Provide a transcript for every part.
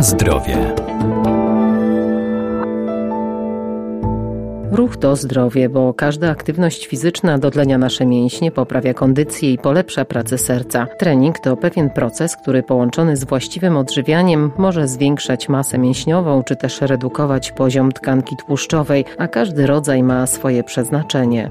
Zdrowie. Ruch to zdrowie, bo każda aktywność fizyczna dotlenia nasze mięśnie, poprawia kondycję i polepsza pracę serca. Trening to pewien proces, który połączony z właściwym odżywianiem może zwiększać masę mięśniową czy też redukować poziom tkanki tłuszczowej, a każdy rodzaj ma swoje przeznaczenie.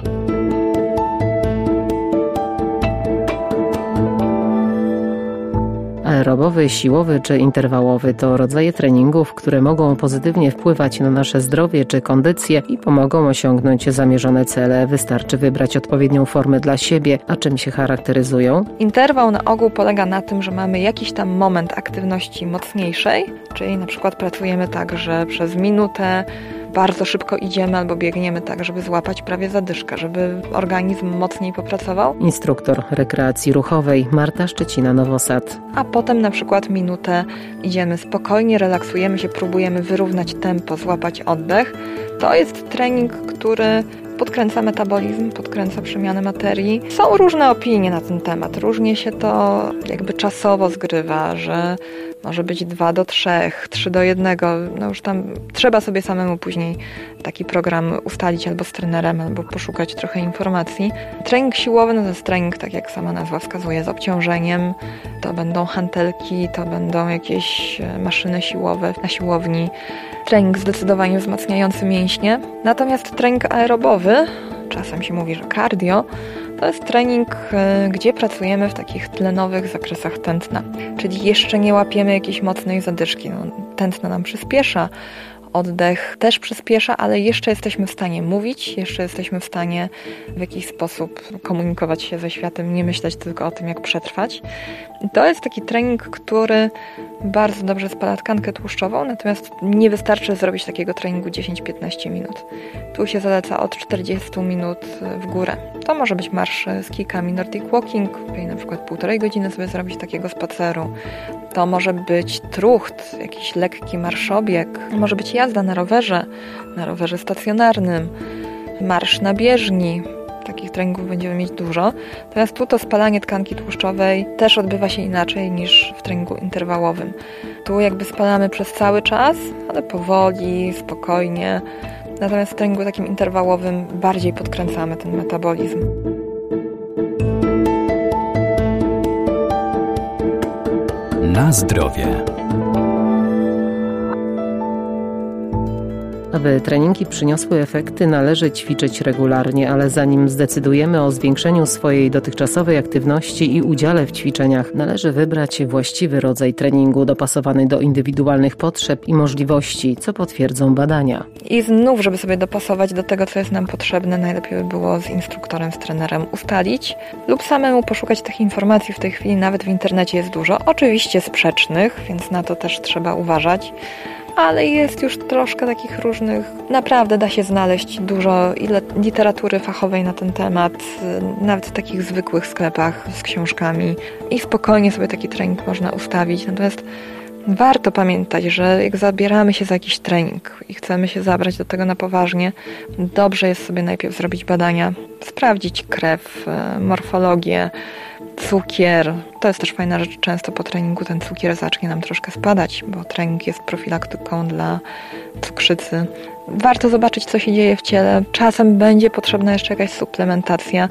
Aerobowy, siłowy czy interwałowy to rodzaje treningów, które mogą pozytywnie wpływać na nasze zdrowie czy kondycję i pomogą osiągnąć zamierzone cele. Wystarczy wybrać odpowiednią formę dla siebie, a czym się charakteryzują? Interwał na ogół polega na tym, że mamy jakiś tam moment aktywności mocniejszej, czyli na przykład pracujemy tak, że przez minutę bardzo szybko idziemy albo biegniemy tak, żeby złapać prawie zadyszkę, żeby organizm mocniej popracował. Instruktor rekreacji ruchowej Marta Szczecina-Nowosad. A potem na przykład minutę idziemy spokojnie, relaksujemy się, próbujemy wyrównać tempo, złapać oddech. To jest trening, który podkręca metabolizm, podkręca przemianę materii. Są różne opinie na ten temat. Różnie się to jakby czasowo zgrywa, że może być 2 do 3, 3 do 1. No już tam trzeba sobie samemu później taki program ustalić albo z trenerem, albo poszukać trochę informacji. Trening siłowy no to jest trening, tak jak sama nazwa wskazuje, z obciążeniem. To będą hantelki, to będą jakieś e, maszyny siłowe na siłowni. Trening zdecydowanie wzmacniający mięśnie. Natomiast trening aerobowy, czasem się mówi, że cardio, to jest trening, e, gdzie pracujemy w takich tlenowych zakresach tętna, czyli jeszcze nie łapiemy jakiejś mocnej zadyszki. No, tętno nam przyspiesza, oddech też przyspiesza, ale jeszcze jesteśmy w stanie mówić, jeszcze jesteśmy w stanie w jakiś sposób komunikować się ze światem, nie myśleć tylko o tym, jak przetrwać. To jest taki trening, który bardzo dobrze spala tkankę tłuszczową, natomiast nie wystarczy zrobić takiego treningu 10-15 minut. Tu się zaleca od 40 minut w górę. To może być marsz z kikami Nordic Walking, czyli na przykład półtorej godziny sobie zrobić takiego spaceru. To może być trucht, jakiś lekki marszobieg, może być jazda na rowerze, na rowerze stacjonarnym, marsz na bieżni, takich treningów będziemy mieć dużo. Natomiast tu to spalanie tkanki tłuszczowej też odbywa się inaczej niż w treningu interwałowym. Tu jakby spalamy przez cały czas, ale powoli, spokojnie. Natomiast w treningu takim interwałowym bardziej podkręcamy ten metabolizm. Na zdrowie. Aby treningi przyniosły efekty, należy ćwiczyć regularnie, ale zanim zdecydujemy o zwiększeniu swojej dotychczasowej aktywności i udziale w ćwiczeniach, należy wybrać właściwy rodzaj treningu dopasowany do indywidualnych potrzeb i możliwości, co potwierdzą badania. I znów, żeby sobie dopasować do tego, co jest nam potrzebne, najlepiej by było z instruktorem, z trenerem ustalić lub samemu poszukać tych informacji. W tej chwili nawet w internecie jest dużo, oczywiście sprzecznych, więc na to też trzeba uważać ale jest już troszkę takich różnych. Naprawdę da się znaleźć dużo literatury fachowej na ten temat, nawet w takich zwykłych sklepach z książkami i spokojnie sobie taki trening można ustawić. Natomiast warto pamiętać, że jak zabieramy się za jakiś trening i chcemy się zabrać do tego na poważnie, dobrze jest sobie najpierw zrobić badania, sprawdzić krew, e, morfologię, cukier. To jest też fajna rzecz. Często po treningu ten cukier zacznie nam troszkę spadać, bo trening jest profilaktyką dla cukrzycy. Warto zobaczyć, co się dzieje w ciele. Czasem będzie potrzebna jeszcze jakaś suplementacja,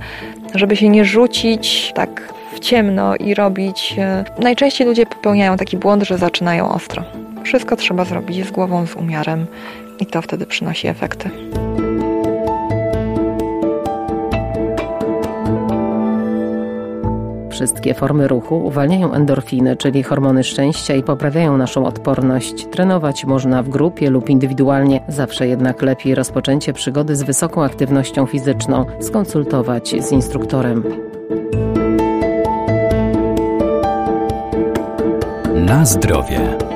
żeby się nie rzucić tak w ciemno i robić. E, najczęściej ludzie popełniają taki błąd, że zaczynają ostro. Wszystko trzeba zrobić z głową, z umiarem i to wtedy przynosi efekty. Wszystkie formy ruchu uwalniają endorfiny, czyli hormony szczęścia i poprawiają naszą odporność. Trenować można w grupie lub indywidualnie, zawsze jednak lepiej rozpoczęcie przygody z wysoką aktywnością fizyczną skonsultować z instruktorem. Na zdrowie.